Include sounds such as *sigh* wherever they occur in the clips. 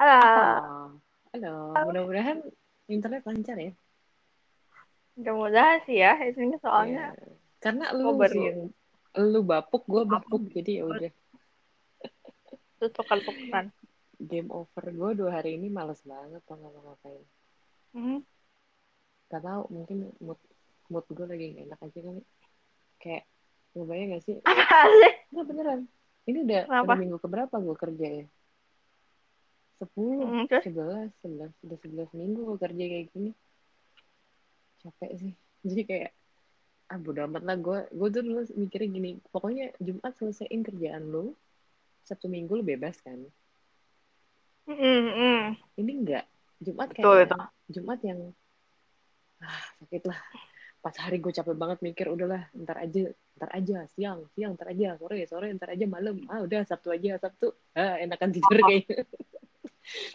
Halo. Ah, halo, mudah-mudahan internet lancar ya. Mudah-mudahan sih ya, ini soalnya Iya. Karena lu baru- sih yang lu bapuk, gue bapuk, jadi ya udah terus tuker-tukeran. game over. Gue dua hari ini males banget mau ngapa-ngapain. Hmm. Gak tau, mungkin mood mood gue lagi gak enak aja kali. Kayak ngebayang gak sih? Apa sih? Nggak beneran. Ini udah, Kenapa? udah minggu keberapa gue kerja ya? Sepuluh, Hmm, sebelas, sebelas, udah sebelas minggu gue kerja kayak gini. Capek sih. *laughs* Jadi kayak ah bodo amat lah gue gue tuh dulu mikirnya gini pokoknya Jumat selesaiin kerjaan lu Sabtu Minggu lu bebas kan Hmm, hmm. ini enggak Jumat Betul, kayak Jumat yang ah sakit lah pas hari gue capek banget mikir udahlah ntar aja ntar aja siang siang ntar aja sore sore ntar aja malam ah udah Sabtu aja Sabtu ah enakan tidur kayaknya *laughs*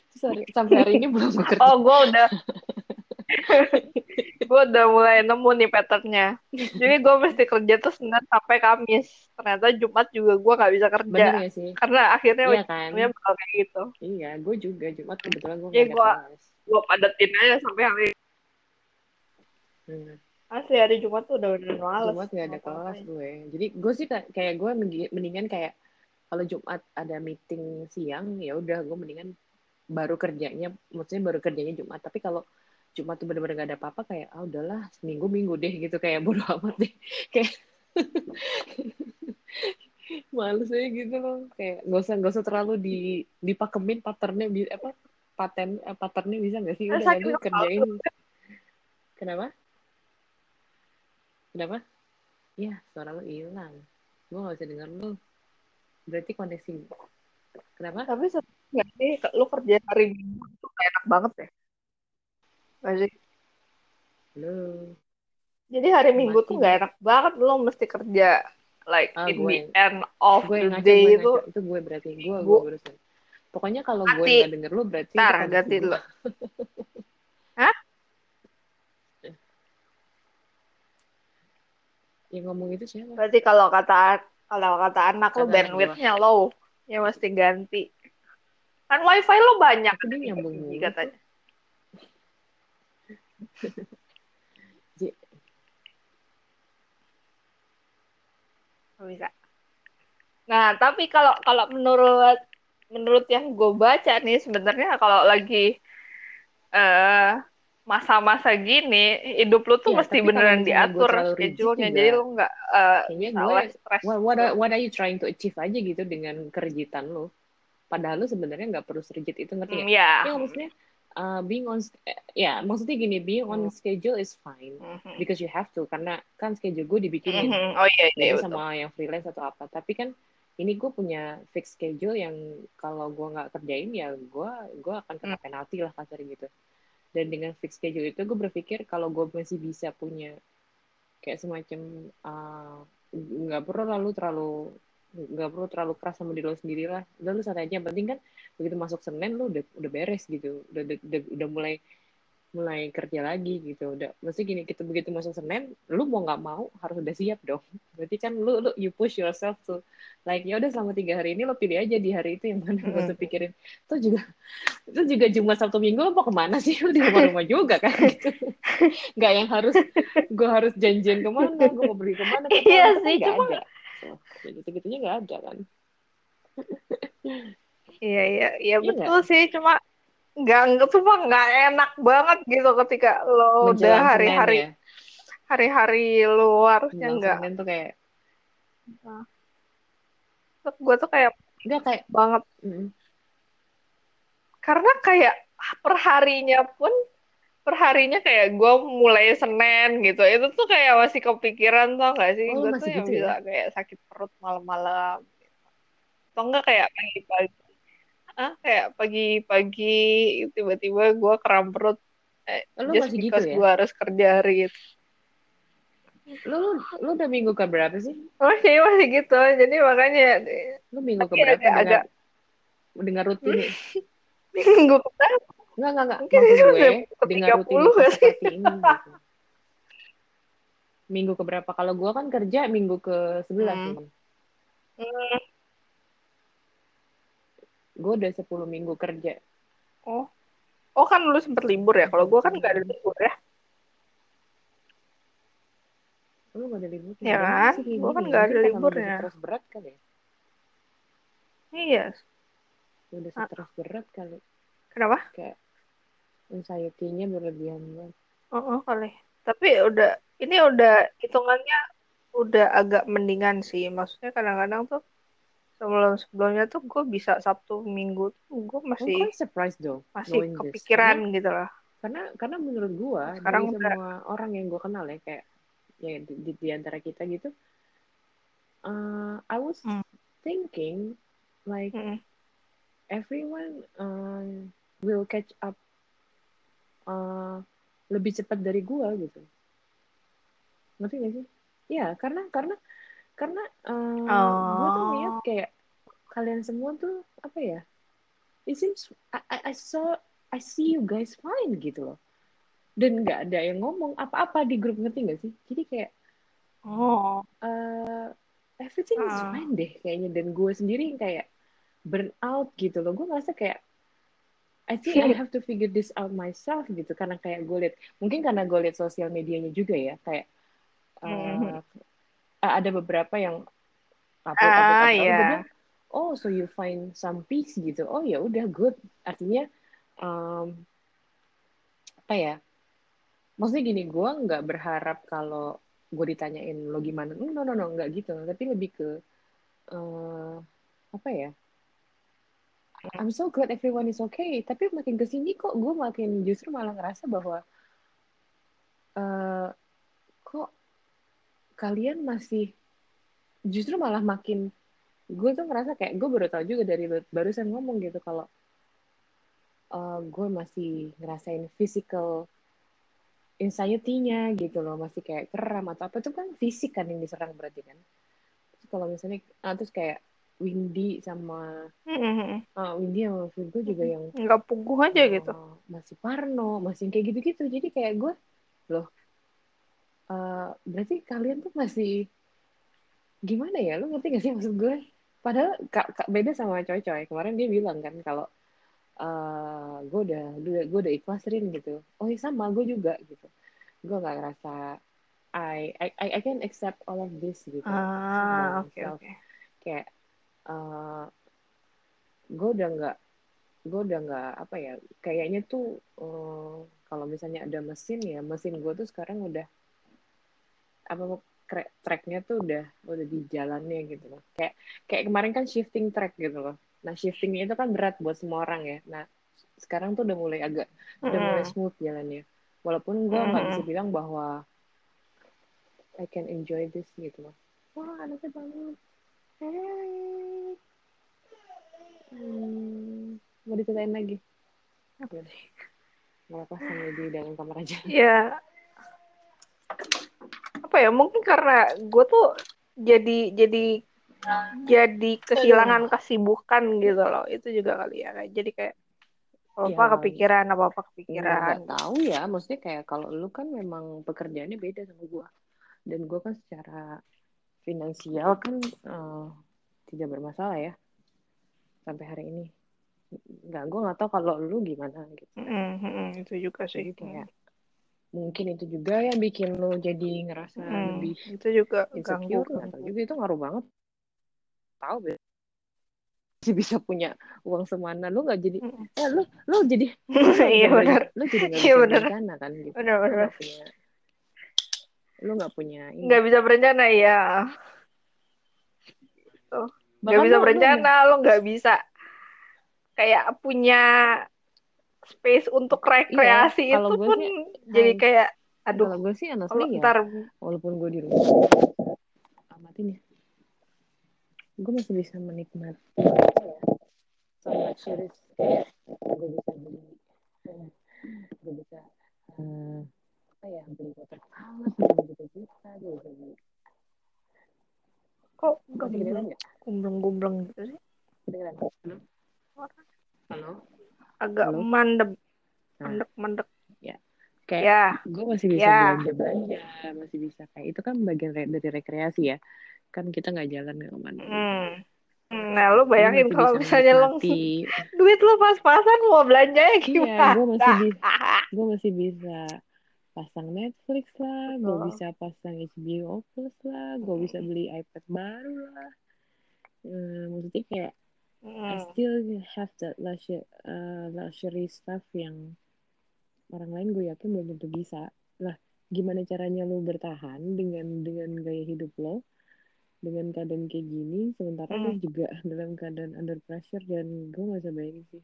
Terus hari- sampai hari ini belum gue kerja Oh, gue udah gue udah mulai nemu nih patternnya. Jadi gue mesti kerja tuh Senin sampai Kamis. Ternyata Jumat juga gue nggak bisa kerja. bener ya sih Karena akhirnya iya kan bakal kayak gitu. iya gue juga Jumat kebetulan gue Iya, nggak ada kelas Gue padetin aja sampai hari Hmm. Asli hari Jumat tuh udah udah males. Jumat gak ada kelas ngapain. gue. Jadi gue sih ka- kayak gue mending- mendingan kayak kalau Jumat ada meeting siang ya udah gue mendingan baru kerjanya, maksudnya baru kerjanya Jumat. Tapi kalau Jumat tuh bener-bener gak ada apa-apa kayak ah udahlah seminggu minggu deh gitu kayak bodo *laughs* amat deh kayak *laughs* males aja gitu loh kayak nggak usah nggak usah terlalu di dipakemin patternnya bi- apa paten eh, patternnya bisa nggak sih udah kerjain kenapa kenapa? Ya suara lu hilang. Gue nggak bisa dengar lu. Berarti koneksi kenapa? Tapi sebenarnya sih? Lu kerja hari Minggu tuh kayak enak banget deh. Nggak sih? lu. Jadi hari Minggu Mati tuh gak? enak banget lu mesti kerja like Ah, in gue. the end of gue the ngaco day gue itu itu gue berarti gue gue barusan. Pokoknya kalau gue nggak denger lu berarti Ntar ganti dulu. *laughs* Hah? Yang ngomong itu siapa Berarti kalau kata kalau kata anak Kata anak bandwidth-nya low, ya mesti ganti. Kan wifi lu banyak dia nyambung katanya. *laughs* Bisa. Nah, tapi kalau kalau menurut menurut yang gue baca nih sebenarnya kalau lagi eh masa-masa gini hidup lu tuh Iya, mesti beneran diatur schedule-nya. juga, jadi lu nggak kayaknya salah gue stres what, what, are, what are you trying to achieve aja gitu dengan kerigitan lu. Padahal lu sebenarnya nggak perlu serigit itu ngerti Hmm, ya. Ya maksudnya uh, being on eh, ya maksudnya gini being on Hmm. schedule is fine Mhm. because you have to. Karena kan schedule gue dibikinin Mhm. oh iya iya beda betul. sama yang freelance atau apa. Tapi kan ini gue punya fixed schedule yang kalau gue nggak kerjain ya gue gue akan kena Hmm. penalti lah kasar gitu dan dengan fixed schedule itu gue berpikir kalau gue masih bisa punya kayak semacam uh, nggak perlu lalu terlalu nggak perlu terlalu keras sama diri lo sendiri lah udah lu santai aja penting kan begitu masuk senin lu udah udah beres gitu. Udah, udah, udah mulai mulai kerja lagi gitu. Udah mesti gini kita begitu masuk senin lu mau nggak mau harus udah siap dong. *laughs* Berarti kan lu lu you push yourself to like ya udah selama tiga hari ini lo pilih aja di hari itu yang mana gak usah pikirin. Itu juga itu juga jumat sabtu minggu lo mau ke mana sih? *laughs* Lu di rumah-rumah juga kan? Gitu *laughs* nggak yang harus gue harus janjian ke mana gue mau beli ke mana ke mana. Iya sih, nggak cuma- ada. So, kayak gitu gitunya nggak ada kan. Iya iya iya Iya betul sih cuma nggak nggak cuma nggak enak banget gitu ketika lo udah menjelang hari-hari Senin ya? hari-hari lu harusnya nggak. Tuh kayak gue tuh kayak nggak kayak banget. Mm, karena kayak perharinya pun perharinya kayak gue mulai Senin gitu itu tuh kayak masih kepikiran tau gak sih? Oh, gue tuh masih yang gitu bisa ya? kayak sakit perut malam-malam. Gitu. atau enggak kayak pagi-pagi ah kayak pagi-pagi tiba-tiba gue kram perut eh, lu just masih gitu because ya gue harus kerja hari itu lu, lu lu udah minggu ke berapa sih masih masih gitu jadi makanya lu minggu ke berapa agak- dengan dengan rutin nih minggu pertama Enggak, enggak, enggak. Mungkin Maksud itu gue, udah ke dengan 30 rutinitas nggak sih? seperti ini. Gitu. Minggu ke berapa? Kalau gue kan kerja minggu ke 11, Hmm. teman. hmm, Gue udah 10 minggu kerja. Oh, oh kan lu sempet libur ya? Kalau gue kan nggak ada libur ya. Lu gak ada libur? Ya kan? Gue kan nggak ada liburnya. Terus berat kali ya? Iya. Udah stres berat kali. Kenapa? Kayak anxiety-nya berlebihan banget. Oh, oh kali. Tapi udah ini udah hitungannya udah agak mendingan sih. Maksudnya kadang-kadang tuh sebelum sebelumnya tuh gue bisa Sabtu Minggu tuh gue masih oh, surprise dong masih kepikiran karena, gitu lah karena karena menurut gue sekarang dari udah, semua orang yang gue kenal ya kayak ya di, di, di antara kita gitu uh, I was hmm. thinking like hmm. everyone uh, will catch up uh, lebih cepat dari gue gitu ngerti gak sih ya karena karena karena uh, oh. gue tuh lihat kayak kalian semua tuh apa ya it seems I, I saw I see you guys fine gitu loh. Dan nggak ada yang ngomong apa-apa di grup ngerti gak sih? Jadi kayak oh. uh, everything is ah. fine deh kayaknya. Dan gue sendiri kayak burn out gitu loh. Gue ngerasa kayak I think I have to figure this out myself gitu. Karena kayak gue liat mungkin karena gue liat sosial medianya juga ya. Kayak uh, ada beberapa yang upload upload, upload. yeah. bilang, oh so you find some peace gitu. Oh ya udah good. Artinya um, apa ya? Maksudnya gini gue nggak berharap kalau gue ditanyain lo gimana. No no no nggak gitu. Tapi lebih ke uh, apa ya? I'm so glad everyone is okay. Tapi makin ke sini kok gue makin justru malah ngerasa bahwa uh, kok kalian masih justru malah makin gue tuh ngerasa kayak gue baru tau juga dari barusan ngomong gitu kalau uh, gue masih ngerasain physical anxiety-nya gitu loh masih kayak kram atau apa itu kan fisik kan yang diserang berarti kan. Terus kalau misalnya ah, terus kayak Windy sama mm-hmm. uh, Windy sama Virgo juga yang nggak puguh aja uh, gitu. masih Parno masih kayak gitu-gitu. Jadi kayak gue loh uh, berarti kalian tuh masih gimana ya? Lu ngerti gak sih maksud gue? Padahal kak, kak beda sama coy-coy kemarin dia bilang kan kalau uh, gue udah gue udah ikhlasin gitu. Oh iya sama gue juga gitu. Gue nggak ngerasa I, I I can accept all of this gitu. Ah oke oke. Okay. kayak uh, gue udah nggak gue udah nggak apa ya kayaknya tuh uh, kalau misalnya ada mesin ya mesin gue tuh sekarang udah apa tracknya tuh udah udah di jalannya gitu loh. Kayak kayak kemarin kan shifting track gitu loh. Nah shiftingnya itu kan berat buat semua orang ya. Nah sekarang tuh udah mulai agak mm. udah mulai smooth jalannya. Walaupun gue nggak mm. bisa bilang bahwa I can enjoy this gitu loh. Wah anaknya banget. Hey. Hmm, mau diceritain lagi? Apa? Sih nggak apa sambil di dalam kamar aja. Ya yeah apa ya mungkin karena gue tuh jadi jadi jadi kehilangan kesibukan gitu loh itu juga kali ya. Jadi kayak apa ya, kepikiran apa apa kepikiran. nggak tahu ya maksudnya kayak kalau lu kan memang pekerjaannya beda sama gue dan gue kan secara finansial kan uh, tidak bermasalah ya sampai hari ini. Nggak gue nggak tahu kalau lu gimana gitu. Mm -hmm, itu juga sih. Jadi kayak mungkin itu juga yang bikin lo jadi ngerasa hmm, lebih itu juga insecure ganggu, ganggu. juga itu ngaruh banget. Tahu sih *laughs* bisa punya uang semana. Lo nggak jadi hmm. ya lo lo jadi *laughs* iya benar. lo jadi nggak iya, bisa berencana kan gitu. Benar benar lo nggak punya nggak bisa berencana ya nggak bisa berencana lo nggak bisa kayak punya space untuk rekreasi iya, itu pun sih, jadi kayak aduh kalau gue sih honestly ya ntar... walaupun gue di rumah amatin ya. Gue masih bisa menikmati ya luxuries kayak gue bisa beli gue bisa uh, apa ya beli water beli gue bisa beli. Kok gumbleng gumbleng gitu sih? Kedengeran halo? Halo agak Halo? mandep nah. mandek mandek ya kayak ya. gue masih bisa ya. belanja belanja masih bisa kayak itu kan bagian re dari rekreasi ya kan kita nggak jalan ke mana hmm. Nah, lu bayangin kalau misalnya lo duit lu pas-pasan mau belanjanya Iya, gimana? gue masih bisa, gue masih bisa pasang Netflix lah, gue bisa pasang HBO Plus lah, gue bisa beli iPad baru lah. Hmm, maksudnya kayak I still have that luxury, uh, luxury stuff yang orang lain gue yakin belum tentu bisa. Lah, gimana caranya lo bertahan dengan dengan gaya hidup lo, dengan keadaan kayak gini, sementara lo Hmm. juga *laughs* dalam keadaan under pressure dan gue gak bisa bayangin sih.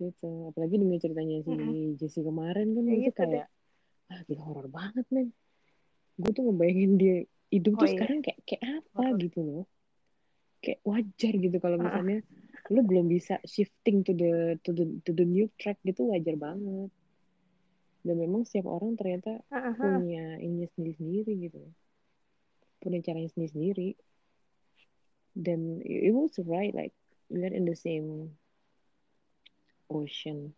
Gitu. Apalagi dengan ceritanya si Mm-mm. Jesse kemarin kan Ya itu gitu deh. kayak ah gila horor banget men. Gue tuh ngebayangin dia hidup Oh tuh iya. sekarang kayak kayak apa Horor. gitu loh. Kayak wajar gitu kalau misalnya lu belum bisa shifting to the to the to the new track gitu wajar banget. Dan memang setiap orang ternyata Heeh, heeh. punya ini sendiri-sendiri gitu. Punya caranya sendiri-sendiri. Dan it was right like we're in the same ocean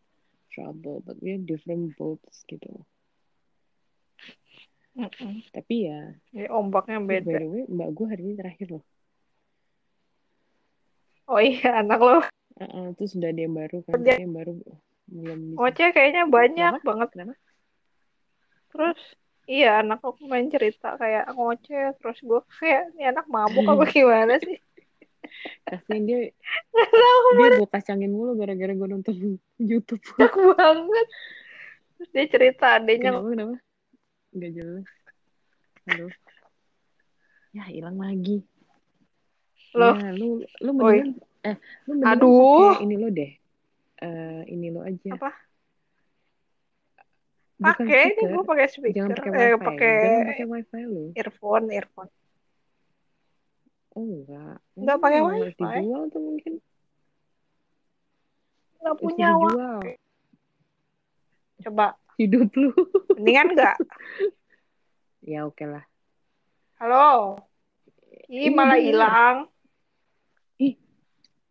trouble but we're different boats gitu. Mm-mm. Tapi ya Ya, ombaknya eh, by beda. the way mbak gue hari ini terakhir loh. Oh iya, anak lo. Uh, terus sudah ada yang baru kan, Dia- yang baru belum. Ngoceh kayaknya banyak Kenapa? banget. Kenapa? Terus iya anak aku main cerita kayak ngoceh terus gue kayak ini anak mabuk apa gimana sih? *laughs* Kasian dia dia gue kacangin mulu gara-gara gue nonton *laughs* YouTube. banyak banget. Terus dia cerita adanya Kenapa? Kenapa? Gak jelas. Halo. Ya hilang lagi. Loh. Ya lu lu mendingan eh lu mendingan Aduh. pakai ini lo deh. Eh ini lo aja. Apa? Pakai ini gue pakai speaker. Jangan pakai eh, wifi. pakai Jangan pakai wifi lu. earphone, earphone. Oh enggak. Nggak pakai wifi. dijual tuh mungkin. Nggak Harus punya uang. dijual. Coba, Hidup lu. mendingan nggak? *laughs* ya oke lah. Halo. Ih, malah hilang.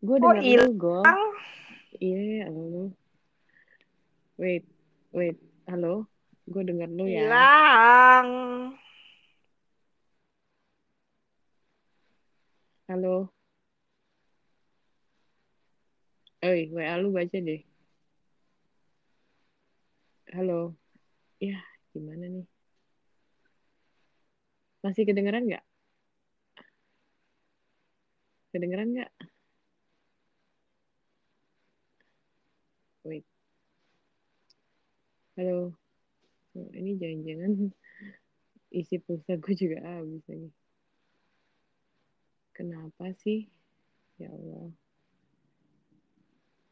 Gue Oh, denger lu, Go. hilang. Iya, halo. Wait, wait. Halo? Gue denger lu ya. Hilang. Halo? Oi, WA lu baca deh. Halo? Ya, gimana nih? Masih kedengeran nggak? Kedengeran nggak? Halo? Oh, ini jangan-jangan *laughs* isi pulsa gue juga habis lagi. Kenapa sih? Ya Allah.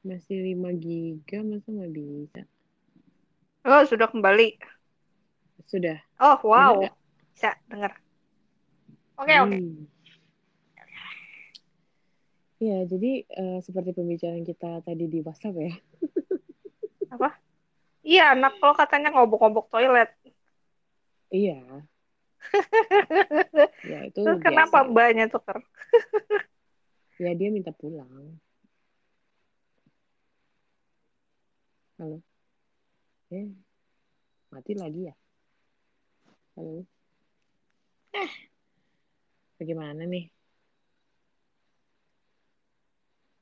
Masih 5 giga, masa nggak bisa? Oh, sudah kembali. Sudah. Oh, wow. Dengar? Bisa dengar. Oke, oke. Hmm. Ya, jadi eh, seperti pembicaraan kita tadi di WhatsApp ya. Iya, anak lo katanya ngobok-ngobok toilet. Iya. *laughs* Ya, itu Terus kenapa mbaknya tuker? Ya, dia minta pulang. Halo? Eh, mati lagi ya? Halo? Eh, bagaimana nih?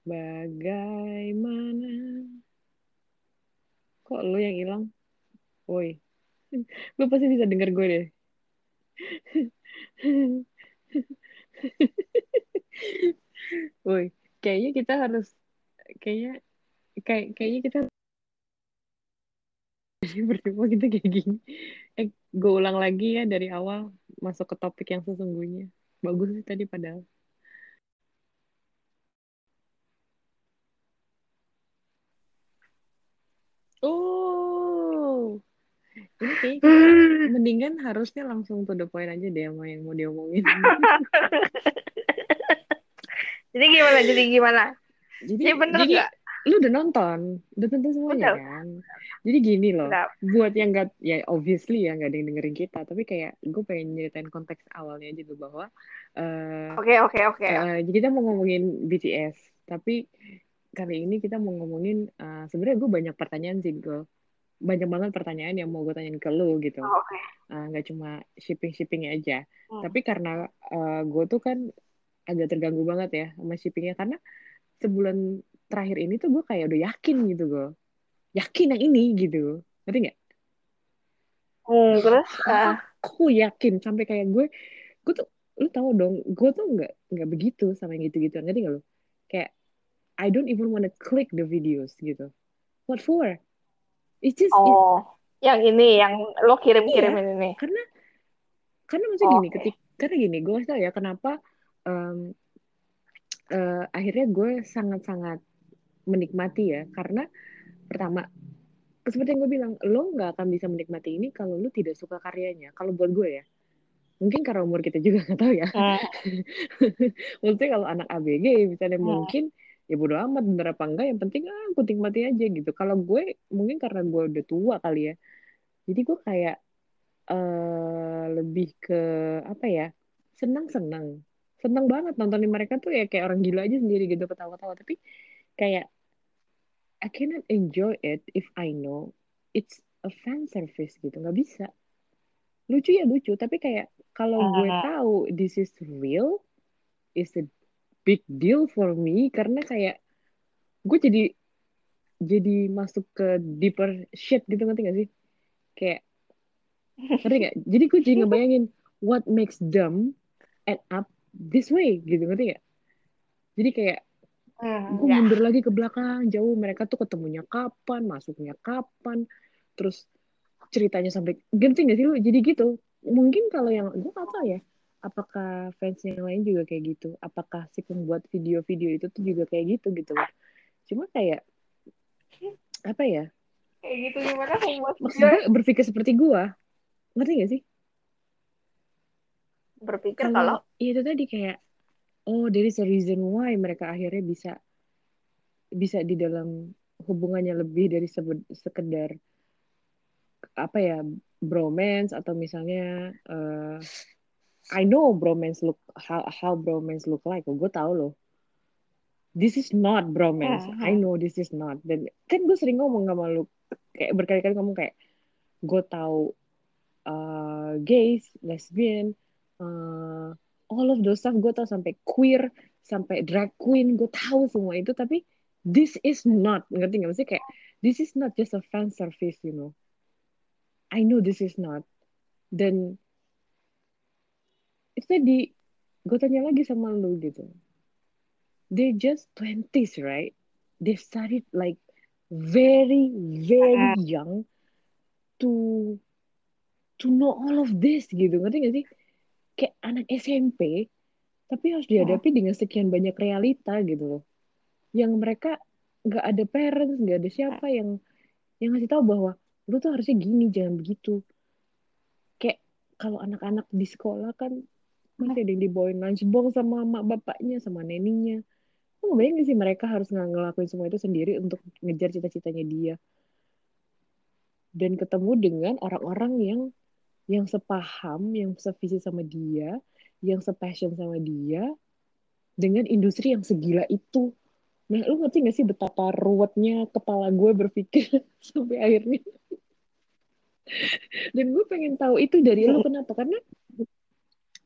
Bagaimana? Kok lo yang hilang? Woi, *laughs* lo pasti bisa denger gue deh. *laughs* Woi, kayaknya kita harus kayaknya kayak kayaknya kita *laughs* percuma kita kayak gini. Eh, gue ulang lagi ya dari awal masuk ke topik yang sesungguhnya. Bagus sih tadi padahal. Oh, ini kayaknya kita mendingan harusnya langsung to the point aja deh sama yang mau diomongin. *laughs* Jadi gimana? Jadi gimana? Jadi, Ini bener jadi nggak? lu udah nonton, udah tonton semuanya Udah. kan? Jadi gini loh, Udah. buat yang gak, ya obviously ya gak ada yang dengerin kita, tapi kayak gue pengen nyeritain konteks awalnya aja dulu bahwa eh Oke, oke, oke. eh, jadi kita mau ngomongin BTS, tapi kali ini kita mau ngomongin, eh, sebenarnya gue banyak pertanyaan sih gue, banyak banget pertanyaan yang mau gue tanyain ke lu gitu, Oh. Eh, nggak cuma shipping shippingnya aja, Hmm. tapi karena gue tuh kan agak terganggu banget ya sama shippingnya. Karena sebulan terakhir ini tuh gue kayak udah yakin gitu gue yakin yang ini gitu. Ngerti nggak? Hmm, terus uh, aku yakin sampai kayak gue gue tuh lu tahu dong gue tuh nggak nggak begitu sama yang gitu-gitu ngerti nggak lu I don't even wanna click the videos gitu. What for? It's just oh it, yang ini yang lo kirim-kirim iya, ini karena karena maksudnya oh, gini ketik karena gini gue tahu ya kenapa um, uh, akhirnya gue sangat-sangat menikmati ya. Karena pertama seperti yang gue bilang lo nggak akan bisa menikmati ini kalau lo tidak suka karyanya. Kalau buat gue ya mungkin karena umur kita juga nggak tahu ya. Hmm. *laughs* maksudnya kalau anak ABG misalnya hmm. mungkin ya bodo amat bener apa enggak yang penting ah aku nikmati aja gitu. Kalau gue mungkin karena gue udah tua kali ya jadi gue kayak uh, lebih ke apa ya senang senang senang banget nontonin mereka tuh ya kayak orang gila aja sendiri gitu ketawa-ketawa. Tapi kayak I cannot enjoy it if I know it's a fan service gitu nggak bisa. Lucu ya lucu tapi kayak kalau gue ah. tahu this is real is a big deal for me karena kayak gue jadi jadi masuk ke deeper shit gitu ngerti gak sih? Kayak ngerti gak? Jadi gue jadi ngebayangin what makes them end up this way gitu ngerti gak? Jadi kayak hmm, gue ya. mundur lagi ke belakang jauh mereka tuh ketemunya kapan masuknya kapan terus ceritanya sampai genting gak sih lu? Jadi gitu. Mungkin kalau yang gue tahu ya apakah fans yang lain juga kayak gitu? Apakah si pembuat video-video itu tuh juga kayak gitu gitu loh? Cuma kayak apa ya? Kayak gitu gimana pembuat maksud gue berpikir seperti gue ngerti gak sih? Berpikir kalau, kalau itu tadi kayak oh there is a reason why mereka akhirnya bisa bisa di dalam hubungannya lebih dari sekedar apa ya bromance atau misalnya uh, I know bromance look how how bromance look like. Gue tau loh. This is not bromance. Uh -huh. I know this is not. Dan kan gue sering ngomong sama lu kayak berkali-kali ngomong kayak gue tahu uh, gays, lesbian, uh, all of those stuff gue tau sampai queer, sampai drag queen, gue tahu semua itu. Tapi this is not, ngerti nggak? sih kayak this is not just a fan service, you know. I know this is not. Dan itu tadi gue tanya lagi sama lu gitu. They just twenties, right? They started like very, very young to to know all of this gitu. Ngerti gak sih? Kayak anak SMP, tapi harus dihadapi dengan sekian banyak realita gitu loh. Yang mereka nggak ada parents, nggak ada siapa yang yang ngasih tahu bahwa lu tuh harusnya gini jangan begitu kayak kalau anak-anak di sekolah kan masih ada yang dibawain lunchbox sama mak bapaknya sama neninya. Lu bayangin sih mereka harus ngelakuin semua itu sendiri untuk ngejar cita-citanya dia? Dan ketemu dengan orang-orang yang yang sepaham, yang sevisi sama dia, yang sepassion sama dia, dengan industri yang segila itu. Nah, lu ngerti gak sih betapa ruwetnya kepala gue berpikir *laughs* sampai akhirnya? Dan gue pengen tahu itu dari lu kenapa? Karena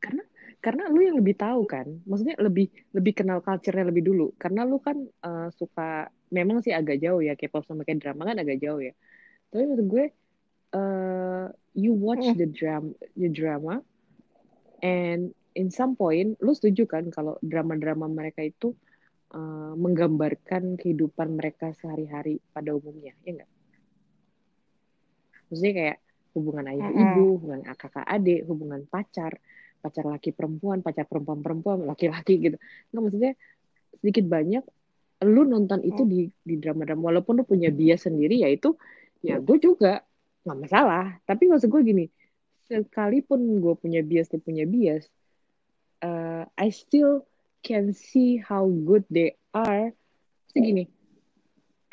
karena karena lu yang lebih tahu kan? Maksudnya lebih lebih kenal culture-nya lebih dulu. Karena lu kan uh, suka memang sih agak jauh ya K-pop sama kayak drama kan agak jauh ya. Tapi menurut gue uh, you watch the drama the drama and in some point lu setuju kan kalau drama-drama mereka itu uh, menggambarkan kehidupan mereka sehari-hari pada umumnya ya enggak maksudnya kayak hubungan ayah mm -hmm. ibu hubungan kakak adik hubungan pacar pacar laki perempuan pacar perempuan perempuan laki-laki gitu nggak maksudnya sedikit banyak lu nonton itu di di drama-drama walaupun lu punya bias sendiri ya itu ya gue juga nggak masalah tapi maksud gue gini sekalipun gue punya bias dan punya bias uh, I still can see how good they are segini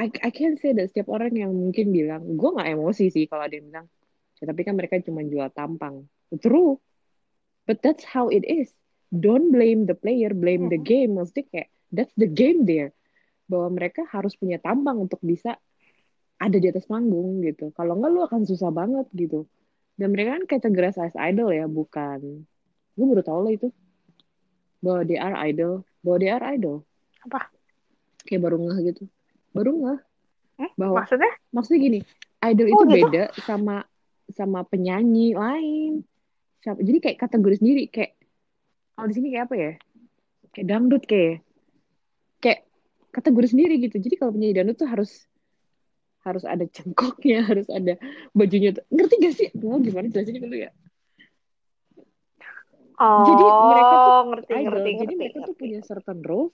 I, I can say that setiap orang yang mungkin bilang, gue gak emosi sih kalau ada yang bilang, ya, tapi kan mereka cuma jual tampang. True. But that's how it is. Don't blame the player, blame the game. Maksudnya kayak, that's the game there. Bahwa mereka harus punya tampang untuk bisa ada di atas panggung gitu. Kalau enggak lu akan susah banget gitu. Dan mereka kan kategori as idol ya, bukan. Gue baru tau lah itu. bahwa they are idol bahwa they are idol Apa? kayak baru ngeh gitu baru ngeh Hmm? bahwa Maksudnya? maksudnya gini idol Oh, itu gitu? beda sama sama penyanyi lain Siapa- jadi kayak kategori sendiri kayak kalau di sini kayak apa ya? Kayak dangdut kayak kayak kategori sendiri gitu. Jadi kalau penyanyi dangdut tuh harus harus ada cengkoknya *laughs* harus ada bajunya tuh. Ngerti gak sih? Mau gimana jelasinnya dulu ya? Oh, Jadi mereka tuh ngerti, idol. ngerti, jadi ngerti, mereka tuh ngerti. punya certain rules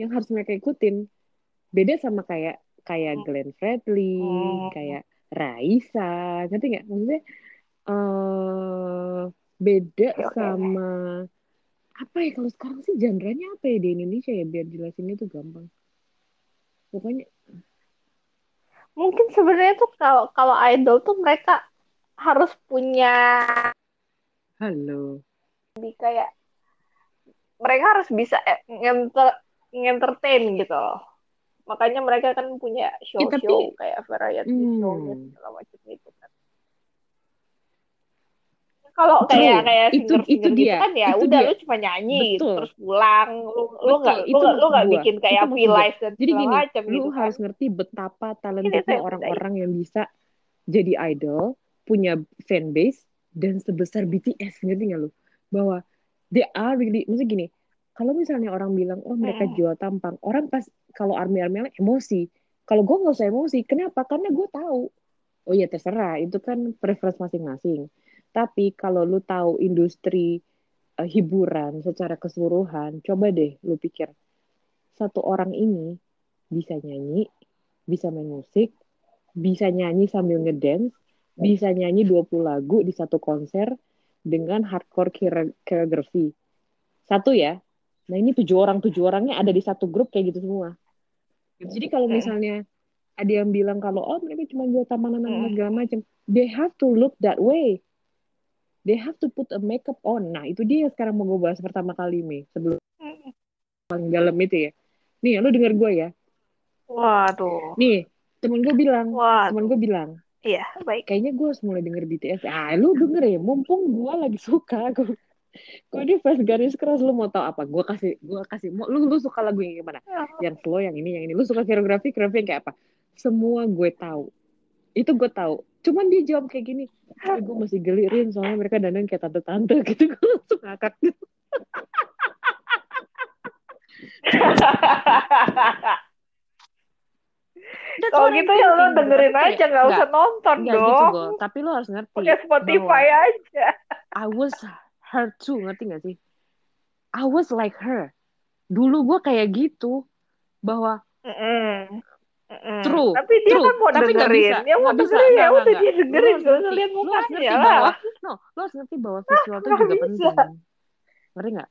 yang harus mereka ikutin. Beda sama kayak kayak Hmm. Glenn Fredly Hmm. kayak Raisa. Ngerti nggak maksudnya eh beda oke, oke. sama apa ya kalau sekarang sih genre-nya apa ya di Indonesia ya biar jelasinnya tuh gampang pokoknya Mungkin sebenarnya tuh kalau kalau idol tuh mereka harus punya halo lebih kayak mereka harus bisa eh, ngenter ngentertain gitu loh. Makanya mereka kan punya Ya, tapi- show-show kayak variety Hmm. show segala macam itu kan. Kalau kayak kayak Itu- singer itu gitu dia. kan ya Itu udah dia. lu cuma nyanyi Betul. terus pulang lu lu nggak lu itu nggak lu maksud nggak gua. bikin kayak Itu maksud gua. life dan Jadi gini, macam lu gitu kan. harus ngerti betapa saya orang-orang yang bisa jadi idol, punya fanbase, dan sebesar BTS, ngerti nggak lu? Bahwa they are really, maksudnya gini, kalau misalnya orang bilang, oh mereka jual tampang, orang pas, kalau army-army lain emosi. Kalau gue nggak usah emosi, kenapa? Karena gue tahu. Oh iya terserah, itu kan preference masing-masing. Tapi kalau lu tahu industri eh, hiburan secara keseluruhan, coba deh lu pikir satu orang ini bisa nyanyi, bisa main musik, bisa nyanyi sambil ngedance, bisa nyanyi 20 lagu di satu konser dengan hardcore chore- choreography. Satu ya. Nah ini tujuh orang, tujuh orangnya ada di satu grup kayak gitu semua. Jadi kalau misalnya ada yang bilang kalau oh mereka cuma jual tamanan Hmm. segala macam, they have to look that way. They have to put a makeup on. Nah itu dia yang sekarang mau gue bahas pertama kali nih sebelum Mm. paling dalam itu ya. Nih lu denger gue ya. Waduh. Nih temen gue bilang, Waduh. temen gue bilang, Iya, baik. kayaknya gue harus mulai denger BTS. Ah, lu denger ya, mumpung gue lagi suka. Gue, gue *laughs* ini fans garis keras, lu mau tau apa? Gue kasih, gue kasih. Mau, lu, lu suka lagu yang gimana? Yang slow, yang ini, yang ini. Lu suka koreografi, koreografi yang kayak apa? Semua gue tahu. Itu gue tahu. Cuman dia jawab kayak gini, "Eh, gue masih gelirin soalnya mereka dandan kayak tante-tante *laughs* gitu. Gue langsung ngakak gitu. Kalau gitu ya lo dengerin aja, nggak usah nonton Enggak dong. gitu. Tapi lo harus ngerti. Pakai Spotify aja. I was her too, ngerti gak sih? I was like her. Dulu gue kayak gitu. Bahwa Mm-mm. Mm-mm. True, Tapi dia true. kan mau Tapi dengerin. bisa, Dia mau bisa, dengerin ya nggak, udah dia dengerin. Harus Gak usah ngerti, lihat harus mukanya lah. bahwa, no, lo harus ngerti bahwa visual tuh nggak juga bisa. penting. Ngerti gak?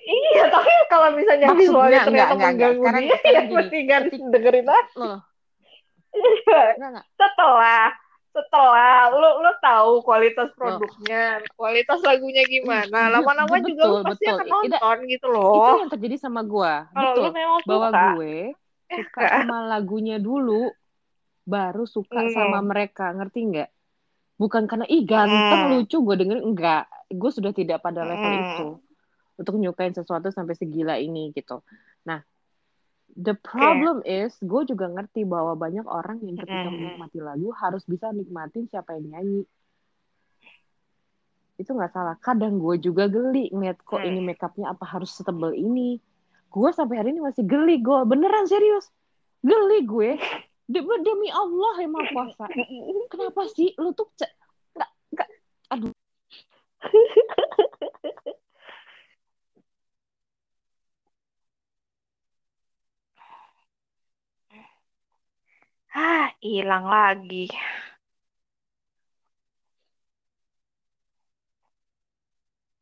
Iya, tapi kalau misalnya Maksudnya, visualnya enggak, ternyata enggak, enggak. mengganggu Sekarang- dia, ya mendingan dengerin. Lo, *laughs* enggak, enggak. setelah setelah lu lu tahu kualitas produknya, kualitas lagunya gimana, lama-lama juga lu pasti betul. akan Itu- nonton gitu Itu loh. yang terjadi sama gue. Kalau lu memang Bahwa suka, gue eh, suka *laughs* sama lagunya dulu, baru suka Hmm. sama mereka. Ngerti nggak? Bukan karena, ih ganteng, Hmm. lucu, gue dengerin. Enggak. Gue sudah tidak pada level Hmm. itu. Untuk nyukain sesuatu sampai segila ini gitu. Nah, the problem is, gue juga ngerti bahwa banyak orang yang ketika Mm-mm. menikmati lagu harus bisa nikmatin siapa yang nyanyi. Itu nggak salah. Kadang gue juga geli ngeliat kok Hmm. ini makeupnya apa harus setebal ini. Gue sampai hari ini masih geli. Gue beneran serius. Geli gue. *laughs* Demi, demi Allah yang maha kuasa. Kenapa sih lu tuh nggak nggak aduh *laughs* ah hilang lagi.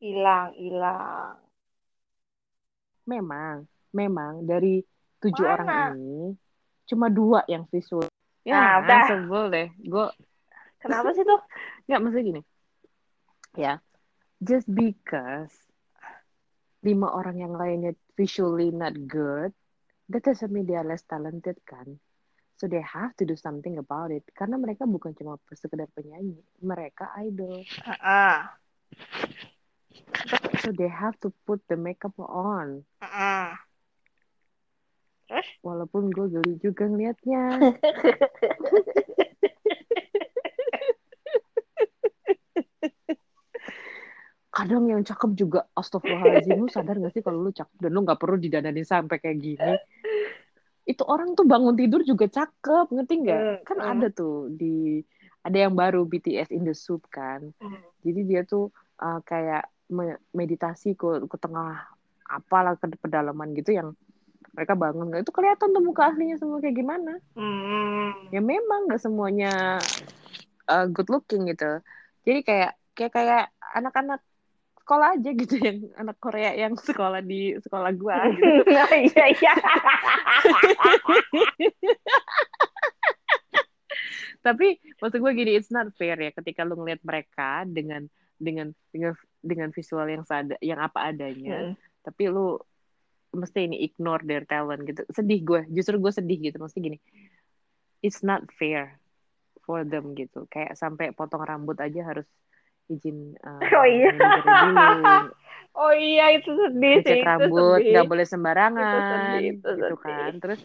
Hilang, hilang. memang memang dari tujuh Mana? orang ini cuma dua yang visual. Nah, Ya, udah. sebel deh. Gue Kenapa sih tuh? nggak mesti gini. Ya, just because lima orang yang lainnya visually not good, that doesn't mean they are less talented kan. So they have to do something about it. Karena mereka bukan cuma sekedar penyanyi, mereka idol. Ah, So they have to put the makeup on. Ah. Terus? Walaupun gue geli juga ngeliatnya. Kadang yang cakep juga, astagfirullahaladzim, lu sadar gak sih kalau lu cakep dan lu gak perlu didananin sampai kayak gini. Itu orang tuh bangun tidur juga cakep, ngerti nggak? Hmm, Kan hmm. ada tuh di ada yang baru BTS in the Soup kan. Hmm. Jadi dia tuh uh, kayak me- meditasi ke ke tengah apalah ke pedalaman gitu yang mereka bangun itu kelihatan tuh muka aslinya semua kayak gimana. Hmm. Ya memang nggak semuanya uh, good looking gitu. Jadi kayak kayak kayak anak-anak sekolah aja gitu yang anak Korea yang sekolah di sekolah gua *laughs* gitu. Nah, iya iya. Tapi maksud gue gini, it's not fair ya ketika lu ngeliat mereka dengan dengan dengan dengan visual yang sada, yang apa adanya, Hmm. tapi lu mesti ini ignore their talent gitu. Sedih gue, justru gue sedih gitu. Mesti gini, it's not fair for them gitu. Kayak sampai potong rambut aja harus izin uh, Oh iya. *laughs* Oh iya itu sedih sih. itu rambut nggak boleh sembarangan Itu sedih, itu gitu sedih. kan. Terus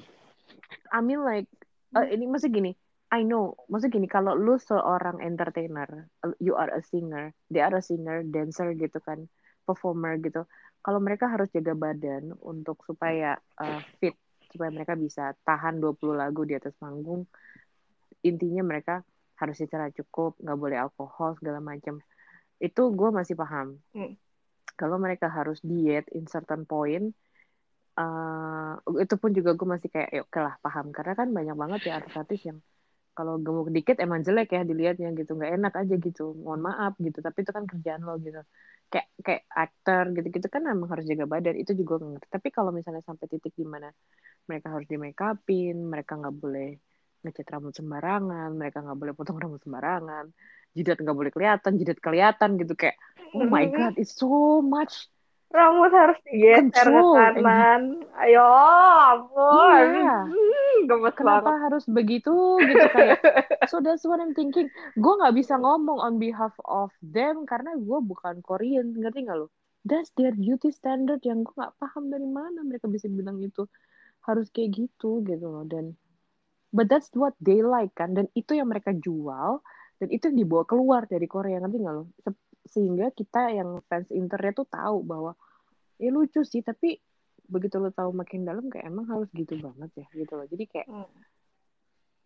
I mean like uh, ini maksud gini, I know, maksud gini kalau lu seorang entertainer, you are a singer, they are a singer, dancer gitu kan, performer gitu. Kalau mereka harus jaga badan untuk supaya uh, fit, supaya mereka bisa tahan 20 lagu di atas panggung. Intinya mereka harus secara cukup, nggak boleh alkohol segala macam. Itu gue masih paham. Hmm. Kalau mereka harus diet in certain point, uh, itu pun juga gue masih kayak ya oke lah paham karena kan banyak banget ya artis-artis yang kalau gemuk dikit emang jelek ya dilihatnya gitu nggak enak aja gitu mohon maaf gitu tapi itu kan kerjaan lo gitu kayak kayak aktor gitu-gitu kan emang harus jaga badan itu juga ngerti tapi kalau misalnya sampai titik di mana mereka harus di make upin mereka nggak boleh ngecat rambut sembarangan mereka nggak boleh potong rambut sembarangan jidat nggak boleh kelihatan jidat kelihatan gitu kayak oh my god it's so much Rambut harus digeser ke kanan. Ayo, ampun. Iya. Hmm, gemes kenapa banget. harus begitu gitu kayak so that's what I'm thinking gue nggak bisa ngomong on behalf of them karena gue bukan Korean ngerti nggak lo that's their beauty standard yang gue nggak paham dari mana mereka bisa bilang itu harus kayak gitu gitu loh dan but that's what they like kan dan itu yang mereka jual dan itu dibawa keluar dari Korea ngerti nggak lo? Se- sehingga kita yang fans internet tuh tahu bahwa ya lucu sih tapi begitu lo tahu makin dalam kayak emang harus gitu banget ya gitu loh. Jadi kayak Hmm.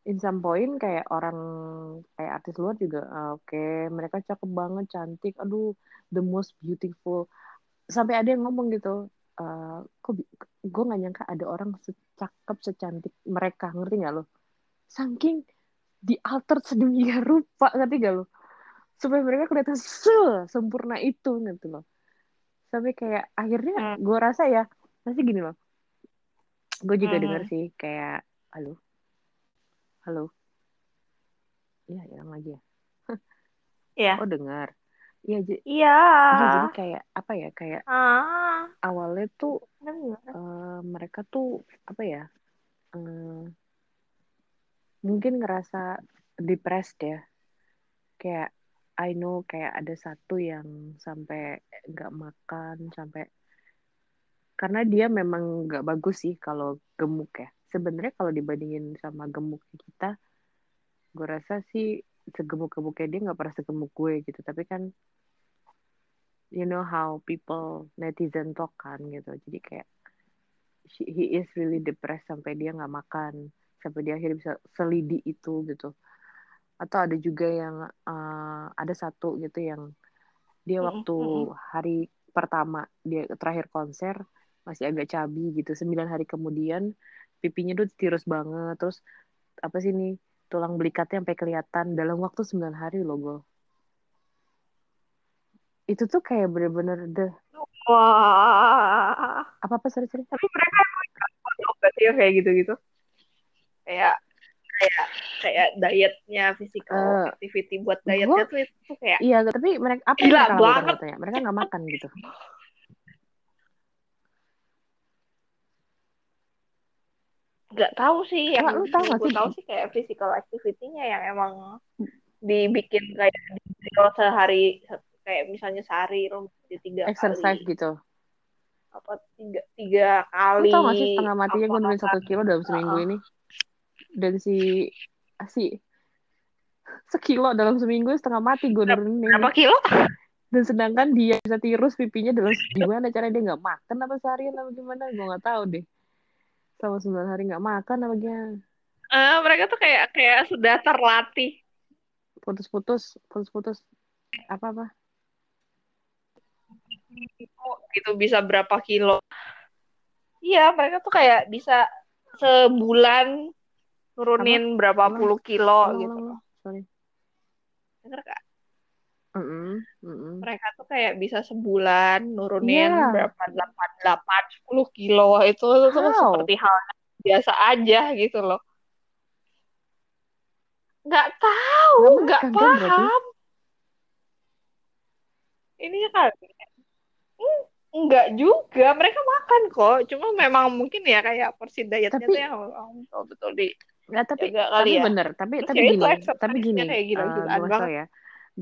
in some point kayak orang kayak artis luar juga ah, oke mereka cakep banget cantik aduh the most beautiful. Sampai ada yang ngomong gitu eh kok gue nggak nyangka ada orang secakep secantik mereka ngerti nggak lo? Saking di alter sedemikian rupa ngerti gak lo supaya mereka kelihatan se sempurna itu gitu loh sampai kayak akhirnya Hmm. gue rasa ya pasti gini loh gue juga Mhm. denger sih kayak halo halo Iya, hilang lagi ya. *laughs* Iya. Oh, dengar. Iya, Iya. iya, jadi kayak apa ya? Kayak Ah, awalnya tuh dengar. eh, mereka tuh apa ya? eh, mungkin ngerasa depressed ya. Kayak I know kayak ada satu yang sampai nggak makan sampai karena dia memang nggak bagus sih kalau gemuk ya. Sebenarnya kalau dibandingin sama gemuk kita, gue rasa sih segemuk-gemuknya dia nggak pernah segemuk gue gitu. Tapi kan you know how people netizen talk kan gitu. Jadi kayak he is really depressed sampai dia nggak makan, sampai dia akhirnya bisa selidi itu gitu. Atau ada juga yang uh, ada satu gitu yang dia waktu hari pertama dia terakhir konser masih agak cabi gitu. Sembilan hari kemudian pipinya tuh tirus banget. Terus apa sih nih tulang belikatnya sampai kelihatan dalam waktu 9 hari loh gue. Itu tuh kayak bener-bener deh Wah. apa apa sorry sorry. Tapi mereka obat ya kayak gitu-gitu. Kayak kayak kayak dietnya physical Eh, activity buat dietnya tuh itu kayak Iya, tapi mereka apa Gila mereka banget. katanya? Mereka nggak makan gitu. nggak tahu sih yang lu tahu gue sih? tahu sih kayak physical activity-nya yang emang dibikin kayak di drill sehari kayak misalnya sehari lo mandi tiga exercise kali gitu apa tiga tiga lu kali tau gak sih setengah matinya gue nurunin satu kilo dalam seminggu Heeh. ini dan si si sekilo dalam seminggu setengah mati gue nurunin. berapa kilo? Dan sedangkan dia bisa tirus pipinya dalam gimana cara dia nggak makan apa seharian apa gimana? Gue nggak tahu deh. Sama sembilan hari nggak makan apa gimana? Eh, mereka tuh kayak kayak sudah terlatih. Putus-putus putus-putus apa apa? Gitu bisa berapa kilo? Iya mereka tuh kayak bisa sebulan turunin berapa Ulang. puluh kilo Ulang, gitu ulang. sorry Bener gak? Mm-mm, mm-mm. mereka tuh kayak bisa sebulan nurunin Iya. berapa delapan delapan sepuluh kilo itu itu tuh How? seperti hal biasa aja gitu loh nggak tahu Nggak kan berarti? paham ini kan Hmm, nggak juga mereka makan kok cuma memang mungkin ya kayak porsi dietnya Tapi- tuh yang betul betul di Ya, tapi Jaga tapi ya. bener tapi Terus tapi ya gini tapi gini kayak tau banget. ya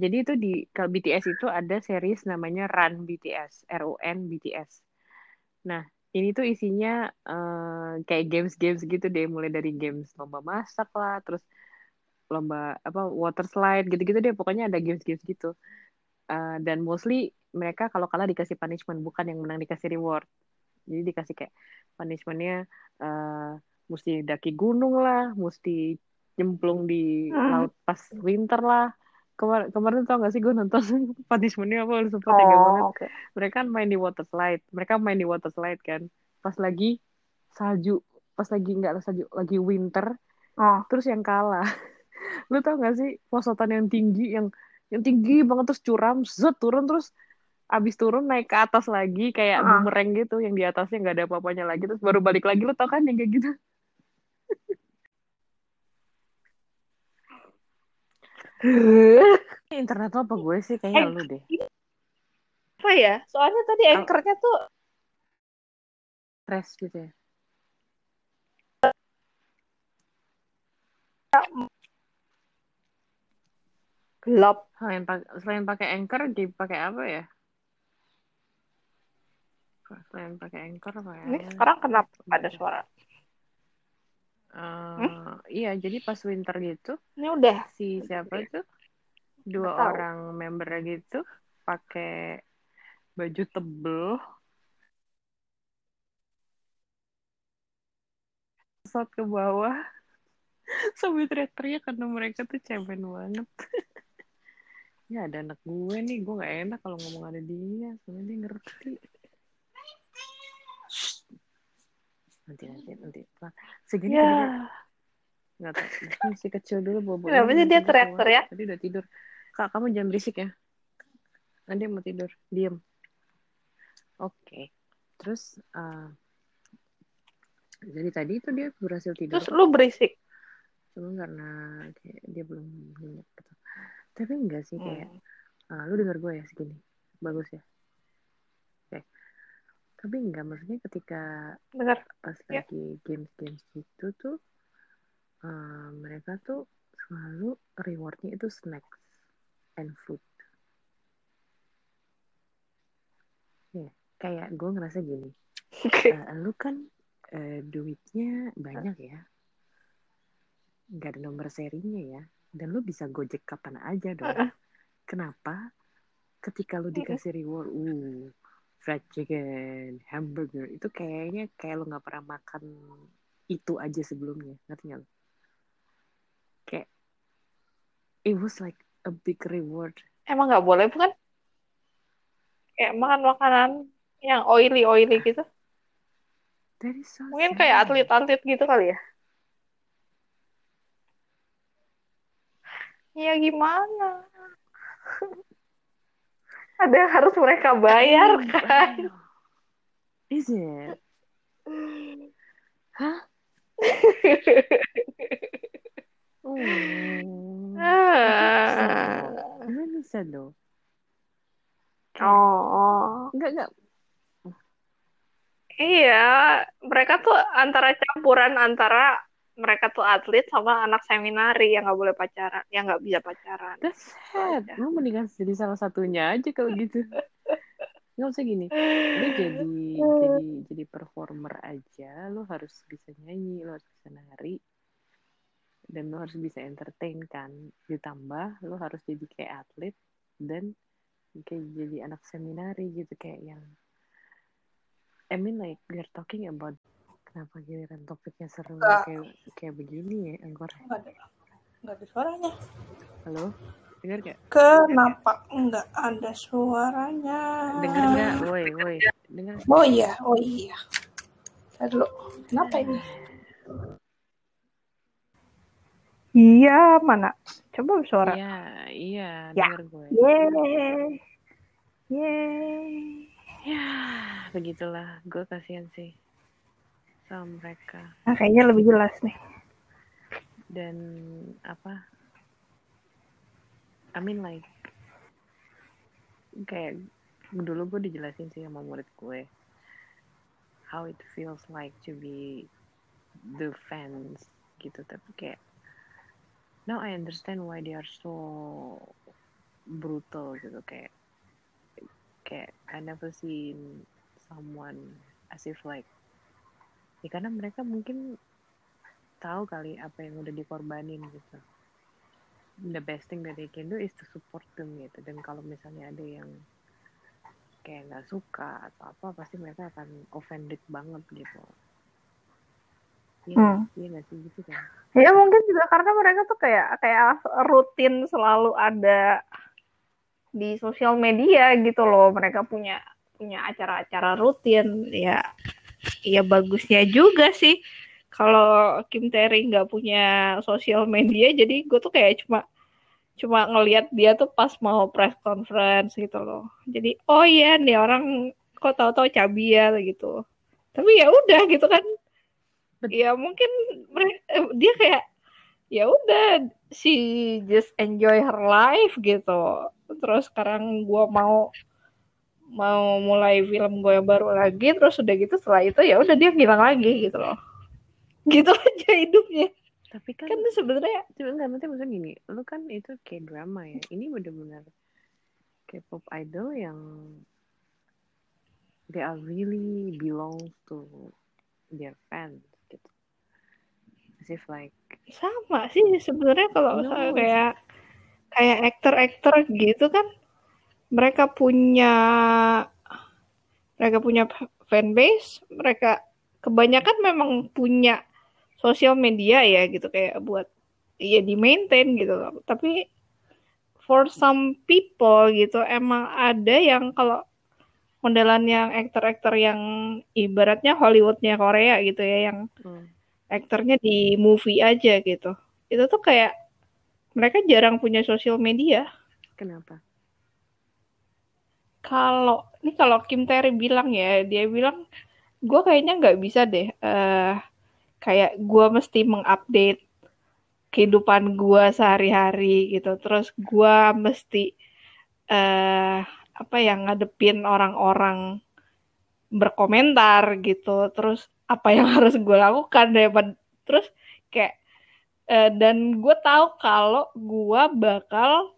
jadi itu di kalau BTS itu ada series namanya Run BTS R U N BTS nah ini tuh isinya eh, kayak games-games gitu deh mulai dari games lomba masak lah terus lomba apa water slide gitu-gitu deh pokoknya ada games-games gitu Eh, dan mostly mereka kalau kalah dikasih punishment bukan yang menang dikasih reward jadi dikasih kayak punishmentnya eh mesti daki gunung lah mesti nyemplung di Hmm. laut pas winter lah Kemar kemarin tau gak sih gue nonton *laughs* punishmentnya apa tega banget Oh, oke. mereka kan main di water slide mereka main di water slide kan pas lagi salju pas lagi nggak salju lagi winter Oh. terus yang kalah *laughs* lu tau gak sih posotan yang tinggi yang yang tinggi banget terus curam zet turun terus abis turun naik ke atas lagi kayak Ah. bumerang gitu yang di atasnya nggak ada apa-apanya lagi terus baru balik lagi lu tau kan yang kayak gitu *laughs* internet lo apa gue sih kayaknya Eh, lu deh Apa ya? Soalnya tadi anchornya tuh stress gitu ya gelap. selain pakai selain pakai anchor dipakai apa ya selain pakai anchor apa ya Ini sekarang kenapa ada suara? Eh, iya jadi pas winter gitu Ini udah. si siapa itu? Dua Nggak tahu. orang member gitu pakai baju tebel. Shot ke bawah. *laughs* Sambil teriak-teriak karena mereka tuh cemen banget. *laughs* Ya ada anak gue nih gue nggak enak kalau ngomong ada dia soalnya dia ngerti nanti nanti nanti. Segini kedengeran nggak tahu. Masih kecil dulu bobo Kenapa sih dia teriak-teriak? tadi udah tidur. Kak kamu jangan berisik ya. Nanti mau tidur. Diem. Oke. Terus eh, jadi tadi itu dia berhasil tidur. Terus lu berisik. cuma karena kayak dia belum nyenyak gitu tapi enggak sih kayak Hmm. ah, lu denger gue ya segini. Bagus ya tapi enggak maksudnya ketika Dengar. pas Ya. lagi games-games gitu tuh eh, mereka tuh selalu rewardnya itu snacks and food. Ya kayak gue ngerasa gini eh, lu kan eh, duitnya banyak ya. Nggak ada nomor serinya ya. Dan lu bisa gojek kapan aja dong. Kenapa? Ketika lu dikasih reward uh fried chicken hamburger itu kayaknya kayak lu nggak pernah makan itu aja sebelumnya ngerti nggak kayak it was like a big reward Emang nggak boleh bukan? Kayak makan makanan yang oily oily gitu. that is so Mungkin sad. kayak atlet-atlet gitu kali ya. Ya gimana? *laughs* Ada yang harus mereka bayar I know, kan? Is it hah oh Ah. Really sad loh. Oh, Enggak, enggak. iya. Mereka tuh antara campuran antara mereka tuh atlet sama anak seminari yang nggak boleh pacaran, yang nggak bisa pacaran. That's sad. Lu mendingan jadi salah satunya aja kalau gitu. Nggak usah gini. Lu jadi jadi jadi performer aja, lu harus bisa nyanyi, lu harus bisa nari, dan lu harus bisa entertain kan. Ditambah lu harus jadi kayak atlet dan kayak jadi anak seminari gitu kayak yang I mean like we're talking about kenapa giliran topiknya seru Enggak. kayak kayak begini ya Anggor Nggak ada, nggak ada suaranya. halo dengar gak Kenapa nggak ada suaranya? dengar nggak woi woi dengar Oh iya, oh iya. Saya dulu. Kenapa ini? Iya, mana? Coba suara. iya iya Ya. dengar gue Yeay. Yeay. ya begitulah gue kasihan sih sama mereka. Nah, kayaknya lebih jelas nih. dan apa? I mean like kayak dulu gue dijelasin sih sama murid gue how it feels like to be the fans gitu. Tapi kayak now I understand why they are so brutal gitu. Kayak kayak I never seen someone as if like ya karena mereka mungkin tahu kali apa yang udah dikorbanin gitu the best thing that they can do is to support them gitu dan kalau misalnya ada yang kayak nggak suka atau apa pasti mereka akan offended banget gitu Iya, Hmm. iya sih gitu kan Ya mungkin juga karena mereka tuh kayak kayak rutin selalu ada di sosial media gitu loh. Mereka punya punya acara-acara rutin. Ya ya bagusnya juga sih kalau Kim Tae nggak punya sosial media jadi gue tuh kayak cuma cuma ngelihat dia tuh pas mau press conference gitu loh. Jadi oh iya nih orang kok tahu-tahu cabi ya gitu. Tapi ya udah gitu kan. Bet- Ya mungkin eh, dia kayak ya udah she just enjoy her life gitu. Terus sekarang gua mau mau mulai film gue yang baru lagi terus udah gitu setelah itu ya udah dia ngilang lagi gitu loh. *laughs* Gitu aja hidupnya. tapi kan Kan itu sebenarnya Cuma enggak, maksudnya gini, lu kan itu kayak drama ya. Ini bener-bener kayak pop idol yang they are really belongs to their fans gitu. As if like, sama sih sebenarnya kalau No, kayak kayak aktor-aktor gitu kan mereka punya mereka punya fanbase mereka kebanyakan memang punya sosial media ya gitu kayak buat ya di maintain gitu loh tapi for some people gitu emang ada yang kalau modelan yang aktor-aktor yang ibaratnya Hollywoodnya Korea gitu ya yang hmm, aktornya di movie aja gitu. Itu tuh kayak mereka jarang punya sosial media. kenapa? Kalau ini kalau Kim Tae bilang ya, dia bilang gue kayaknya nggak bisa deh. eh kayak gue mesti mengupdate kehidupan gue sehari-hari gitu. Terus gue mesti eh apa yang ngadepin orang-orang berkomentar gitu. Terus apa yang *laughs* harus gue lakukan daripada terus kayak eh, dan gue tahu kalau gue bakal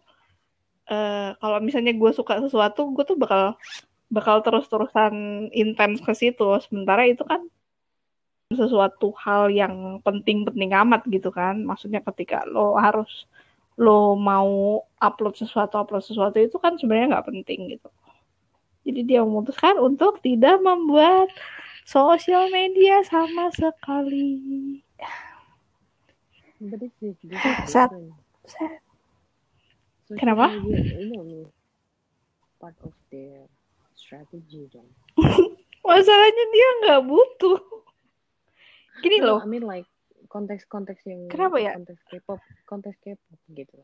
eh, kalau misalnya gue suka sesuatu gue tuh bakal bakal terus-terusan intens ke situ sementara itu kan sesuatu hal yang penting-penting amat gitu kan maksudnya ketika lo harus lo mau upload sesuatu upload sesuatu itu kan sebenarnya nggak penting gitu jadi dia memutuskan untuk tidak membuat sosial media sama sekali Sad. Sad. Kenapa? is part of their strategy dong. *laughs* masalahnya dia nggak butuh gini No, loh I mean like konteks-konteks yang Kenapa ya? konteks K-pop, konteks K-pop gitu.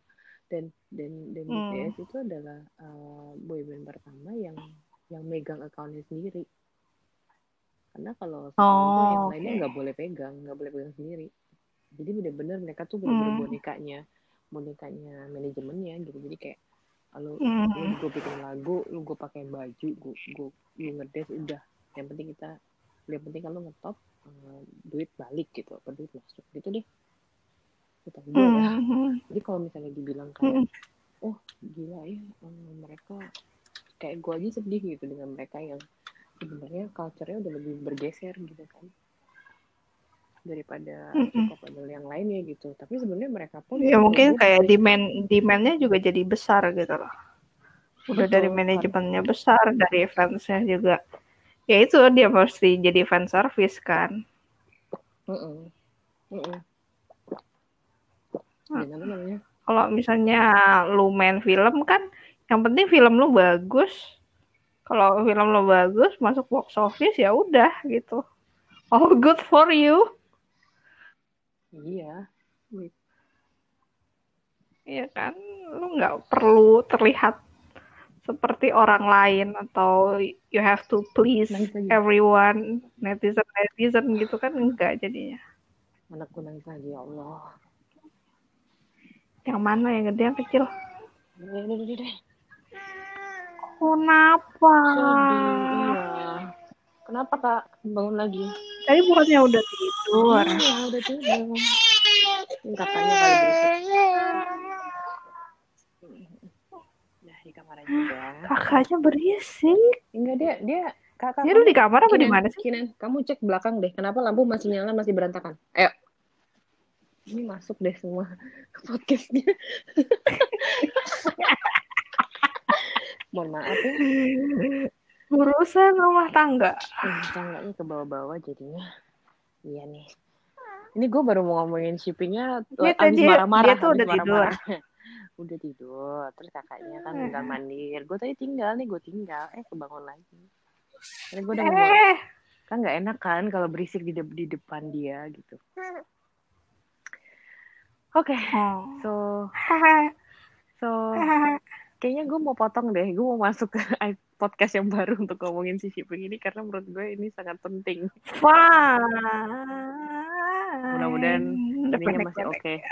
Dan dan dan Hmm. BTS itu adalah uh, boyband pertama yang yang megang akunnya sendiri. Karena kalau Oh, yang lainnya nggak boleh pegang, nggak boleh pegang sendiri. Jadi bener-bener mereka tuh bener-bener Hmm. bonekanya, bonekanya manajemennya gitu. Jadi kayak lu Hmm. lu gue bikin lagu, lu gue pakai baju, gue gue lu ngedes udah. Yang penting kita yang penting kalau ngetop uh, duit balik gitu apa duit masuk gitu deh kata gue ya Mhm. jadi kalau misalnya dibilang kayak Mhm. oh gila ya um, mereka kayak gue aja sedih gitu dengan mereka yang sebenarnya culture-nya udah lebih bergeser gitu kan daripada idol yang lainnya gitu tapi sebenarnya mereka pun Ya mungkin kayak demand demandnya juga jadi besar gitu loh. Udah Betul, dari kan. manajemennya besar, dari fansnya juga. Ya itu dia mesti jadi fan service kan. Mm-mm. Mm-mm. Dan apa namanya Kalau misalnya lu main film kan, yang penting film lu bagus. Kalau film lu bagus, masuk box office ya udah gitu. All good for you. Iya. Iya kan, lu nggak perlu terlihat seperti orang lain atau you have to please Nangis lagi. everyone netizen netizen gitu kan enggak jadinya. anakku nangis lagi ya Allah Yang mana yang gede yang kecil? Udah. Kenapa? Sedih. Kenapa kak bangun lagi? Tadi bukannya udah tidur. Iya udah tidur. Ini kakaknya kali berisik. Udah di kamar aja ya. Kakaknya berisik. Enggak dia dia kakak. Dia lu di kamar apa di mana sih? Kinan, kamu cek belakang deh. Kenapa lampu masih nyala masih berantakan? Ayo. Ini masuk deh semua ke *laughs* podcastnya. *laughs* Mohon maaf ya. Urusan rumah tangga. Eh, tangganya ke bawah-bawah jadinya. Iya nih. Ini gue baru mau ngomongin shippingnya Dia abis tadi- marah-marah. dia tuh udah marah-marah. *laughs* udah tidur. Terus kakaknya kan tinggal mandir. Gue tadi tinggal nih, gue tinggal. Eh, kebangun lagi. Karena gue udah ngomong, Eh, kan nggak enak kan kalau berisik di, de- di depan dia gitu. Oke, oh. so *laughs* so *laughs* kayaknya gue mau potong deh. Gue mau masuk ke podcast yang baru untuk ngomongin si shipping ini karena menurut gue ini sangat penting. Fine. Mudah-mudahan Udah Ininya masih oke.